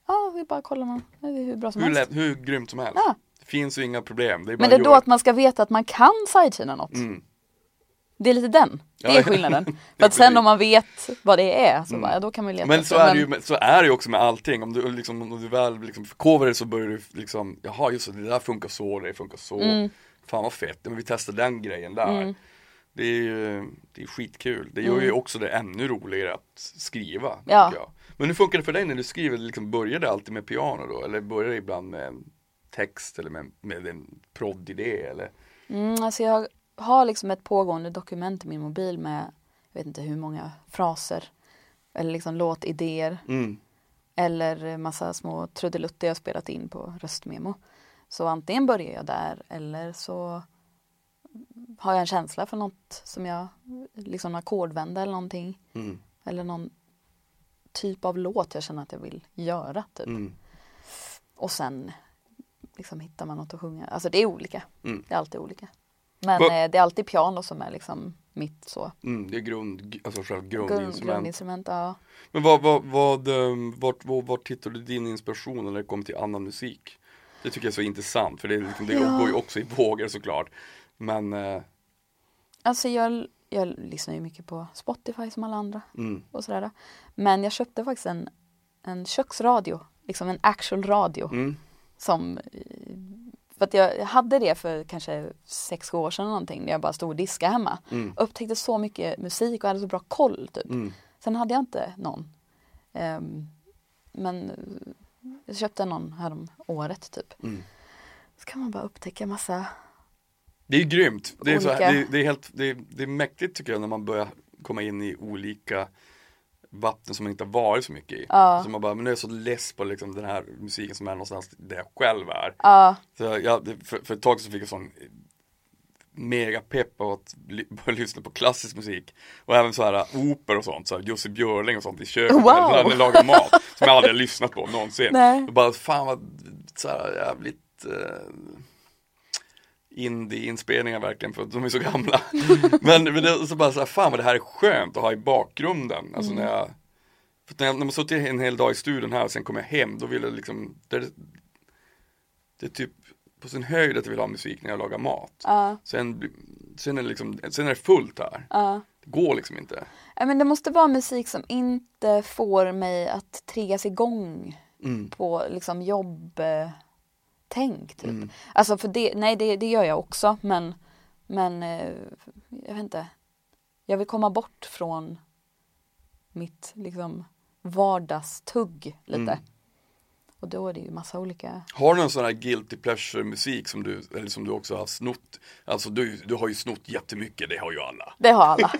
Ja, vi bara kollar man. Hur bra som Hur, helst. lätt, hur grymt som helst. Ja. Det finns ju inga problem. Det Men det är då att man ska veta att man kan sidechaina något. Mm. Det är lite den. Det är skillnaden. *laughs* För att sen om man vet vad det är så Mm. bara, ja, då kan man ju leta Men så är, det ju, med- så är det ju också med allting. Om du, liksom, om du väl liksom förkovrar dig så börjar du liksom, jaha just det, det där funkar så, det funkar så. Mm. Fan vad fett, men vi testar den grejen där. Mm. Det är ju det är skitkul. Det gör ju också det ännu roligare att skriva. Ja. Jag. Men hur funkar det för dig när du skriver? Liksom, börjar det alltid med piano då? Eller börjar det ibland med text eller med, med en proddidé? Eller? Mm, alltså jag har liksom ett pågående dokument i min mobil med, jag vet inte hur många fraser. Eller liksom låtidéer. Mm. Eller massa små trudelutter jag spelat in på röstmemo. Så antingen börjar jag där eller så har jag en känsla för något som jag, liksom en ackordvända eller någonting. Mm. Eller någon typ av låt jag känner att jag vill göra. Typ. Mm. Och sen liksom hittar man något att sjunga. Alltså det är olika. Mm. Det är alltid olika. Men Va- eh, det är alltid piano som är liksom mitt så. Mm. Det är grund, alltså själva Grund, grundinstrument. grundinstrument. Ja. Men vad, vad, vad, ehm, vart, vart, vart hittar du din inspiration när det kommer till annan musik? Det tycker jag är så intressant för det, liksom, det Ja. går ju också i vågor såklart. Men, eh, Alltså jag, jag lyssnar ju mycket på Spotify som alla andra mm, och sådär. Men jag köpte faktiskt en, en köksradio, liksom en actual radio. mm, Som, eh, för att jag hade det för kanske sex år sedan någonting när jag bara stod och diskade hemma. mm, Upptäckte så mycket musik och hade så bra koll typ. mm. Sen hade jag inte någon. Ehm, men jag köpte någon här om året typ. Mm. Så kan man bara upptäcka massa Det är grymt. Det är, så här, Olika- det, är- det, är helt, det, är, det är mäktigt tycker jag när man börjar komma in i olika vatten som man inte har varit så mycket i. Ja. Så man bara, men nu är jag så less på liksom den här musiken som är någonstans där jag själv är. Ja, Så jag, för, för ett tag så fick jag sån mega pepp av att *laughs* börja lyssna på klassisk musik. Och även så här oper och sånt, så här Jussi Björling och sånt i köket Wow. när jag lagar mat. Som jag aldrig har lyssnat på någonsin. *laughs* Nej. Och bara, fan vad så här jävligt eh, indie-inspelningar verkligen för att de är så gamla. *laughs* men, men det, så bara så här, fan vad det här är skönt att ha i bakgrunden. Alltså när jag för när, jag, när man suttit en hel dag i studion här och sen kommer jag hem, då vill jag liksom det, det är typ på sin höjd att jag vill ha musik när jag lagar mat. ja, Sen, sen, är det liksom, sen är det fullt här. ja. Det går liksom inte. Ja, men det måste vara musik som inte får mig att triggas igång Mm. på liksom jobbtänk typ. Mm. Alltså för det, nej det, det gör jag också men, men eh, jag vet inte. Jag vill komma bort från mitt liksom vardagstugg lite. Mm. Och då är det ju massa olika Har du någon sån här guilty pleasure musik som du, eller som du också har snott? Alltså du, du har ju snott jättemycket, det har ju alla. Det har alla.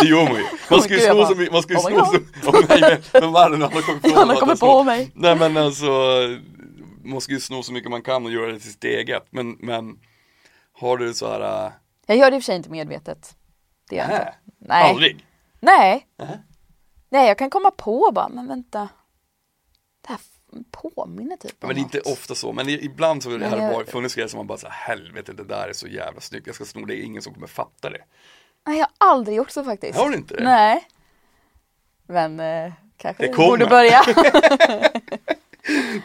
Det gör man ju. Man ska ju sno så mycket, man ska ju oh sno så *laughs* oh, nej, men vad är det nu? alla kommer på *laughs* Alla kommer på mig. Nej men alltså, man ska ju sno så mycket man kan och göra det till sitt eget. Men, men har du så här, äh, Jag gör det i och för sig inte medvetet. Det gör jag inte. Nej. aldrig? Nej. Nähä. Nej, jag kan komma på bara, men vänta. Det här påminner typ om Men det är inte ofta så, men ibland så har det jag- varit, funnits grejer som man bara säger helvete det där är så jävla snyggt, jag ska sno det, ingen som kommer fatta det. Nej, jag har aldrig gjort så faktiskt. Har du inte det? Nej. Men eh, kanske Det kommer. borde börja. *laughs* *laughs*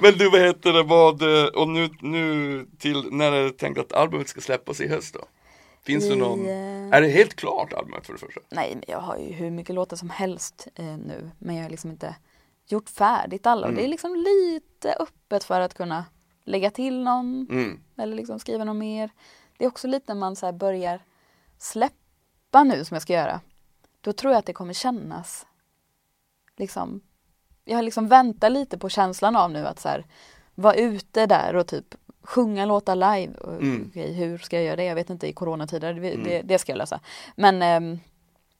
Men du vad heter det, vad, eh, och nu, nu till, när är det tänkt att albumet ska släppas i höst då? Finns det I, någon, eh, är det helt klart albumet för det första? Nej, men jag har ju hur mycket låtar som helst eh, nu. Men jag har liksom inte gjort färdigt alla. Och det är Mm. liksom lite öppet för att kunna lägga till någon. Mm, Eller liksom skriva något mer. Det är också lite när man så börjar släppa nu som jag ska göra. Då tror jag att det kommer kännas liksom Jag har liksom väntat lite på känslan av nu att så här vara ute där och typ sjunga låtar live. Mm. Okej, hur ska jag göra det? Jag vet inte i coronatider. Det, Mm. det, det ska jag lösa. Men ehm,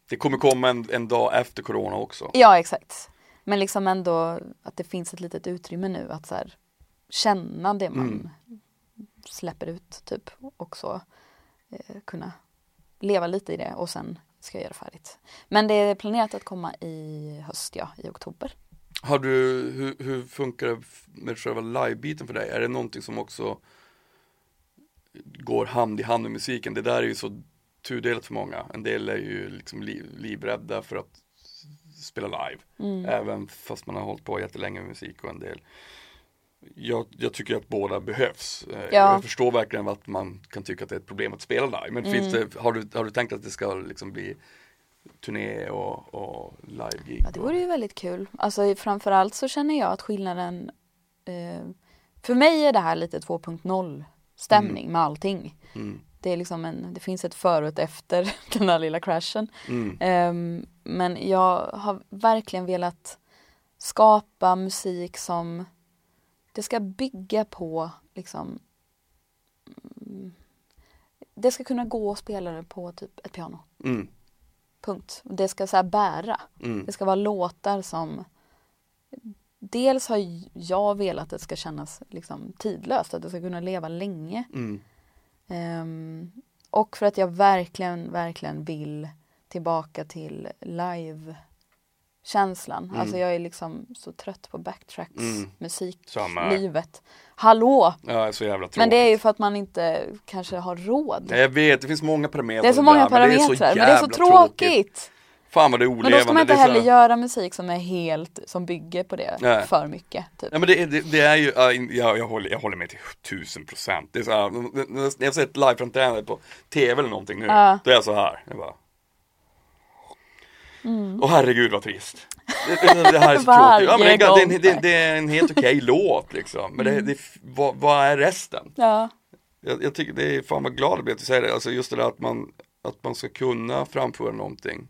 Det kommer komma en, en dag efter corona också. ja, exakt. Men liksom ändå att det finns ett litet utrymme nu att så här känna det man Mm. släpper ut typ och så eh, kunna leva lite i det och sen ska jag göra färdigt. Men det är planerat att komma i höst, ja, i oktober. Har du, hur, hur funkar det med själva live-biten för dig? Är det någonting som också går hand i hand med musiken? Det där är ju så tudelat för många. En del är ju liksom li, livrädda för att spela live. Mm. Även fast man har hållit på jättelänge med musik och en del jag, jag tycker att båda behövs. Eh, Ja. Jag förstår verkligen att man kan tycka att det är ett problem att spela live. Men finns Mm. det, har, du, har du tänkt att det ska liksom bli turné och, och live-gig? Ja, det vore ju väldigt kul. Alltså framförallt så känner jag att skillnaden eh, För mig är det här lite 2.0 stämning med allting. Mm. Det är liksom en, det finns ett före och ett efter *laughs* den här lilla crashen. Mm. Ehm, men jag har verkligen velat skapa musik som det ska bygga på liksom mm, det ska kunna gå och spela det på typ ett piano. Mm. Punkt. Det ska så bära. Mm. Det ska vara låtar som Dels har jag velat att det ska kännas liksom tidlöst, att det ska kunna leva länge. Mm. Ehm, och för att jag verkligen, verkligen vill tillbaka till live-känslan. Mm. Alltså jag är liksom så trött på backtracks, Mm. musik, Samma. livet. Hallå! Ja, det så tråkigt. Men det är ju för att man inte kanske har råd. Jag vet, det finns många parametrar Det är så där, många men det är så parametrar, men det är så jävla tråkigt. fan vad det är Men olevande. då ska man inte så heller här- göra musik som är helt, som bygger på det Nej. för mycket. Typ. Ja men det, det, det är ju, in- jag, jag, håller, jag håller med till tusen procent. Det är så här, när jag har sett liveframträdande på tv eller någonting nu, Ja. då är jag så här. Jag bara, Mm. Åh herregud vad trist. Det, det, det här är så *laughs* tråkigt. Ja, men det, det, det, är en helt okej *laughs* låt liksom. Men det, det, vad, vad är resten? Ja. Jag, jag tycker det är fan vad glad jag blir att du säger det. Alltså just det där att man, att man ska kunna framföra någonting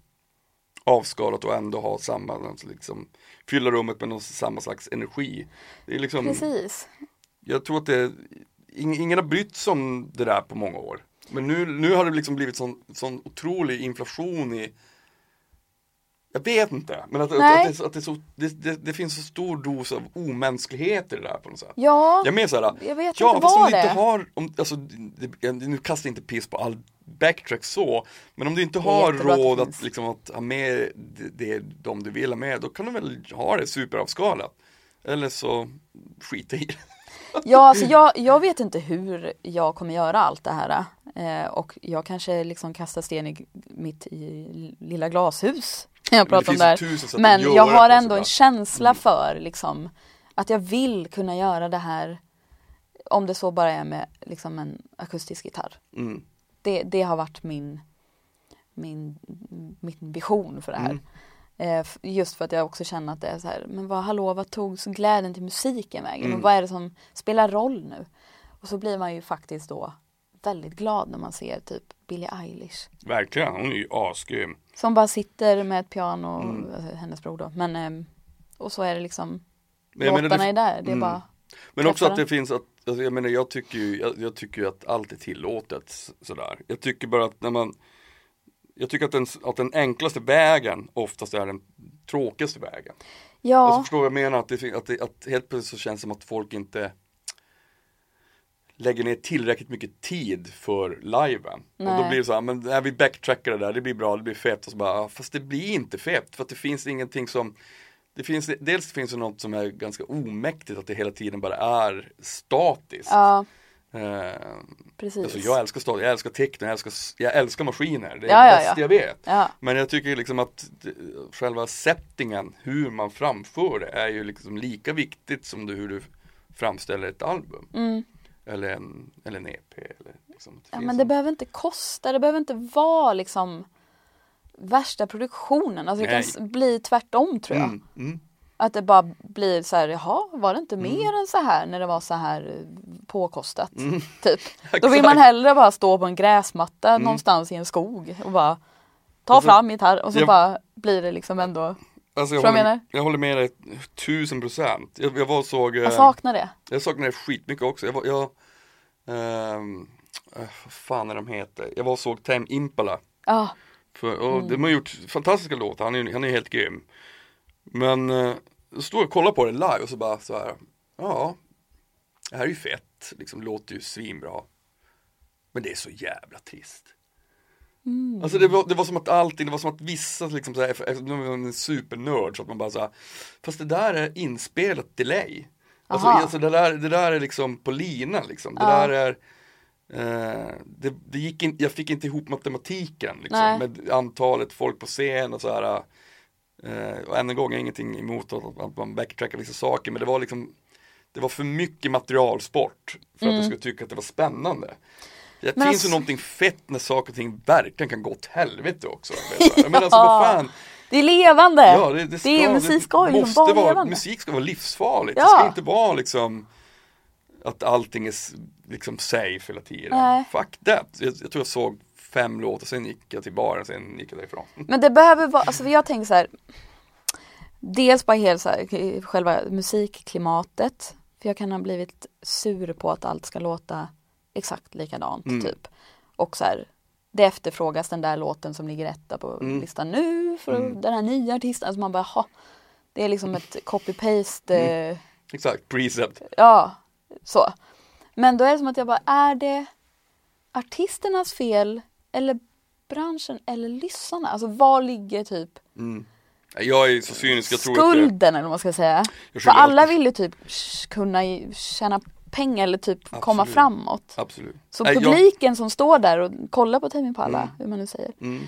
avskalat och ändå ha samma, liksom, fylla rummet med någon, samma slags energi. Det är liksom, Precis. jag tror att det, ing- ingen har brytt sig om det där på många år. Men nu, nu har det liksom blivit sån, sån otrolig inflation i jag vet inte, men att, att, Nej. att, det, att det, så, det, det, det finns så stor dos av omänsklighet i det där på något sätt. Ja, Jag menar såhär, jag vet ja inte vad det inte har, om, alltså, nu kastar jag inte piss på all backtrack så, men om du inte har att råd att, liksom, att ha med det, det, de du vill ha med, då kan du väl ha det superavskalat. Eller så skita i det. Ja, alltså jag, jag vet inte hur jag kommer göra allt det här. Eh, och jag kanske liksom kastar sten i mitt i lilla glashus. Jag pratar om att Men jag har ändå en känsla för liksom att jag vill kunna göra det här om det så bara är med liksom en akustisk gitarr. Mm. Det, det har varit min, min, min vision för det här. Mm. Eh, just för att jag också känner att det är så här, men vad, hallå, vad tog så glädjen till musiken vägen? Mm. Och vad är det som spelar roll nu? Och så blir man ju faktiskt då väldigt glad när man ser typ Billie Eilish. Verkligen, hon är ju asgrym. Som bara sitter med ett piano, Mm. alltså, hennes bror då. Men, ehm, och så är det liksom, Men låtarna det- är där. Det är mm. bara, Men också att det finns att, alltså jag menar jag tycker ju, jag, jag tycker ju att allt är tillåtet sådär. Jag tycker bara att när man Jag tycker att den, att den enklaste vägen oftast är den tråkigaste vägen. ja, Alltså förstår jag menar? Att, det, att, det, att helt plötsligt så känns det som att folk inte lägger ner tillräckligt mycket tid för liven. Och då Nej. blir det så här, men när vi backtrackar det där, det blir bra, det blir fett och så bara, fast det blir inte fett för att det finns ingenting som det finns, dels finns det något som är ganska omäktigt att det hela tiden bara är statiskt. ja, precis. alltså jag älskar stat, jag älskar techno, jag älskar, jag älskar maskiner, det är Ja, det ja, bästa ja. jag vet. Men jag tycker liksom att själva settingen, hur man framför det är ju liksom lika viktigt som det, hur du framställer ett album. mm. Eller en, eller en EP. Eller liksom, ja men det en- behöver inte kosta, det behöver inte vara liksom värsta produktionen. Alltså det kan Nej. bli tvärtom tror jag. mm, mm. Att det bara blir så här, jaha, var det inte Mm. mer än så här när det var så här eh, påkostat? Mm. *laughs* Typ. *laughs* Då vill man hellre bara stå på en gräsmatta Mm. någonstans i en skog och bara ta Alltså, fram gitarr och så jag- bara blir det liksom ändå, Alltså jag, jag håller, menar? jag håller med dig tusen procent. Jag, jag var och såg, eh, jag saknar det. jag saknar det skitmycket också. Jag jag, ehm, eh, vad fan är de heter? Jag var och såg Time Impala. För, och Mm. De har gjort fantastiska låtar, han är, han är helt grym. Men eh, jag stod och kollade på det live och så bara så här, ja, det här är ju fett, liksom låter ju svinbra. Men det är så jävla trist. Mm. Alltså det var, det var som att allting, det var som att vissa liksom så här, nu var man en supernörd så att man bara så här, fast det där är inspelat delay. Alltså, Aha. alltså det, där, det där är liksom på linan liksom, det Ja. där är eh, det, det gick in, jag fick inte ihop matematiken liksom, Nej. med antalet folk på scen och så här. Eh, och än en gång, jag har ingenting emot att, man backtrackar vissa saker, men det var liksom Det var för mycket materialsport för att jag skulle tycka att det var spännande. Det Mm. Men finns ju alltså- någonting fett när saker och ting verkligen kan gå åt helvete också. Men alltså vad *laughs* fan, det är levande! Ja, det, det, ska, det är, musik ska ju måste vara levande. musik ska vara livsfarligt. Det Ja. ska inte vara liksom att allting är liksom safe hela tiden. Nej. Fuck that. Jag, jag tror jag såg fem låtar, sen gick jag till baren, sen gick jag därifrån. *laughs* Men det behöver vara, alltså jag tänker så här. Dels bara helt så här, själva musikklimatet. För jag kan ha blivit sur på att allt ska låta exakt likadant Mm. typ. Och så här, det efterfrågas den där låten som ligger etta på Mm. listan nu för Mm. den här nya artisten. Alltså man bara, ha, det är liksom ett copy-paste, Mm. eh, Exakt, precept. ja, så. Men då är det som att jag bara, är det artisternas fel eller branschen eller lyssnarna? Alltså var ligger typ Mm. Jag är så cynisk, jag tror skulden eller vad man ska säga. jag För alla vill ju typ kunna tjäna pengar eller typ komma Absolut. framåt. Absolut. Så Nej, jag- publiken som står där och kollar på Tame Impala, Mm. hur man nu säger. Mm.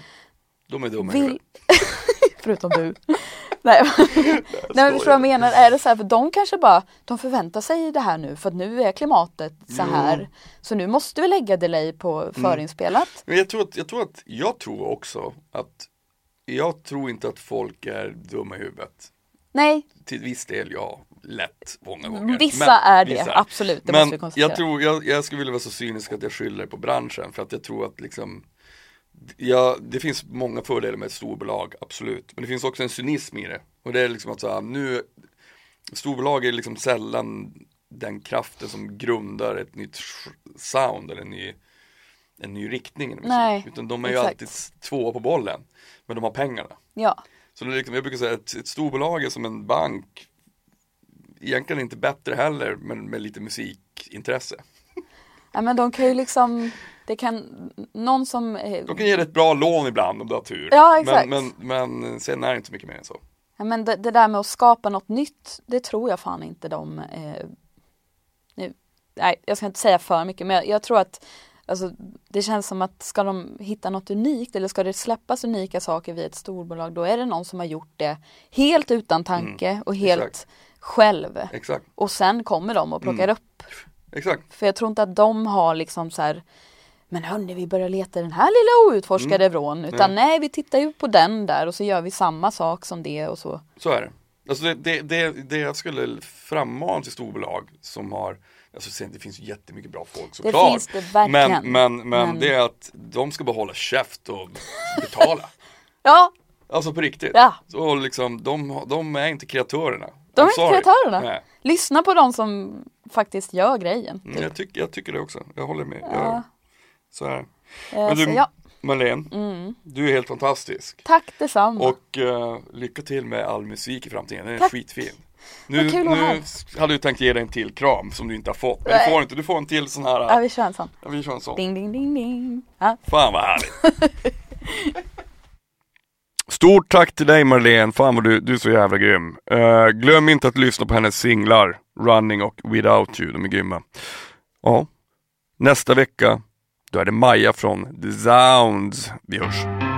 De är dumma Vill... *laughs* Förutom du. *laughs* Nej, *laughs* Nej men förstår vad jag menar? Är det så här, för de kanske bara, de förväntar sig det här nu för att nu är klimatet så Jo. här. Så nu måste vi lägga delay på förinspelat. Men jag tror, att, jag tror att, jag tror också att jag tror inte att folk är dumma i huvudet. Nej, Till viss del, ja, lätt många gånger. vissa Men- är det, vissa. absolut. Det måste vi Men jag tror, jag, jag skulle vilja vara så cynisk att jag skyller på branschen för att jag tror att liksom Ja, det finns många fördelar med ett storbolag, absolut. Men det finns också en cynism i det. Och det är liksom att så här, nu Storbolag är liksom sällan den kraften som grundar ett nytt sound eller en ny, en ny riktning. musik. Nej, Utan de är ju exakt. alltid tvåa på bollen. Men de har pengarna. Ja, Så det är liksom, jag brukar säga att ett, ett storbolag är som en bank Egentligen inte bättre heller men med lite musikintresse *laughs* ja men de kan ju liksom, det kan, någon som eh, De kan ge dig ett bra lån ibland om du har tur Ja, exakt. men, men, men sen är det inte så mycket mer än så Ja, men det, det där med att skapa något nytt, det tror jag fan inte de... Eh, nu, nej, jag ska inte säga för mycket, men jag, jag tror att alltså, det känns som att ska de hitta något unikt eller ska det släppas unika saker via ett storbolag, då är det någon som har gjort det helt utan tanke och helt Mm, exakt. själv. Exakt, Och sen kommer de och plockar Mm. upp. exakt För jag tror inte att de har liksom så här men hörni, vi börjar leta den här lilla outforskade vrån. Utan Nej. nej, vi tittar ju på den där och så gör vi samma sak som det och så. Så är det Alltså det, det, det, det jag skulle frammana till storbolag som har Alltså det finns jättemycket bra folk Det såklart finns det verkligen. men, men, men, Men- det är att de ska bara hålla käft och betala *laughs* Ja, Alltså på riktigt. Ja. Så liksom, de, de är inte kreatörerna. de är I'm inte sorry. kreatörerna. Nej. Lyssna på de som faktiskt gör grejen. Mm, jag, tycker, jag tycker det också. Jag håller med. Ja. Jag, så är det. Eh, Men du, ja, Marlene, mm. du är helt fantastisk. Tack detsamma. Och eh, lycka till med all musik i framtiden. Den är Tack. skitfin. Nu, nu hade du tänkt ge dig en till kram som du inte har fått. Men du får inte. Du får en till sån här. ja, vi kör en sån. Ja, vi kör en sån. Ding, ding, ding, ding. Ja. Fan vad härligt. *laughs* Stort tack till dig Marlene, fan vad du, du är så jävla grym. Eh, glöm inte att lyssna på hennes singlar, Running och Without You, de är grymma. Ja, nästa vecka, då är det Maja från The Sounds. Vi hörs.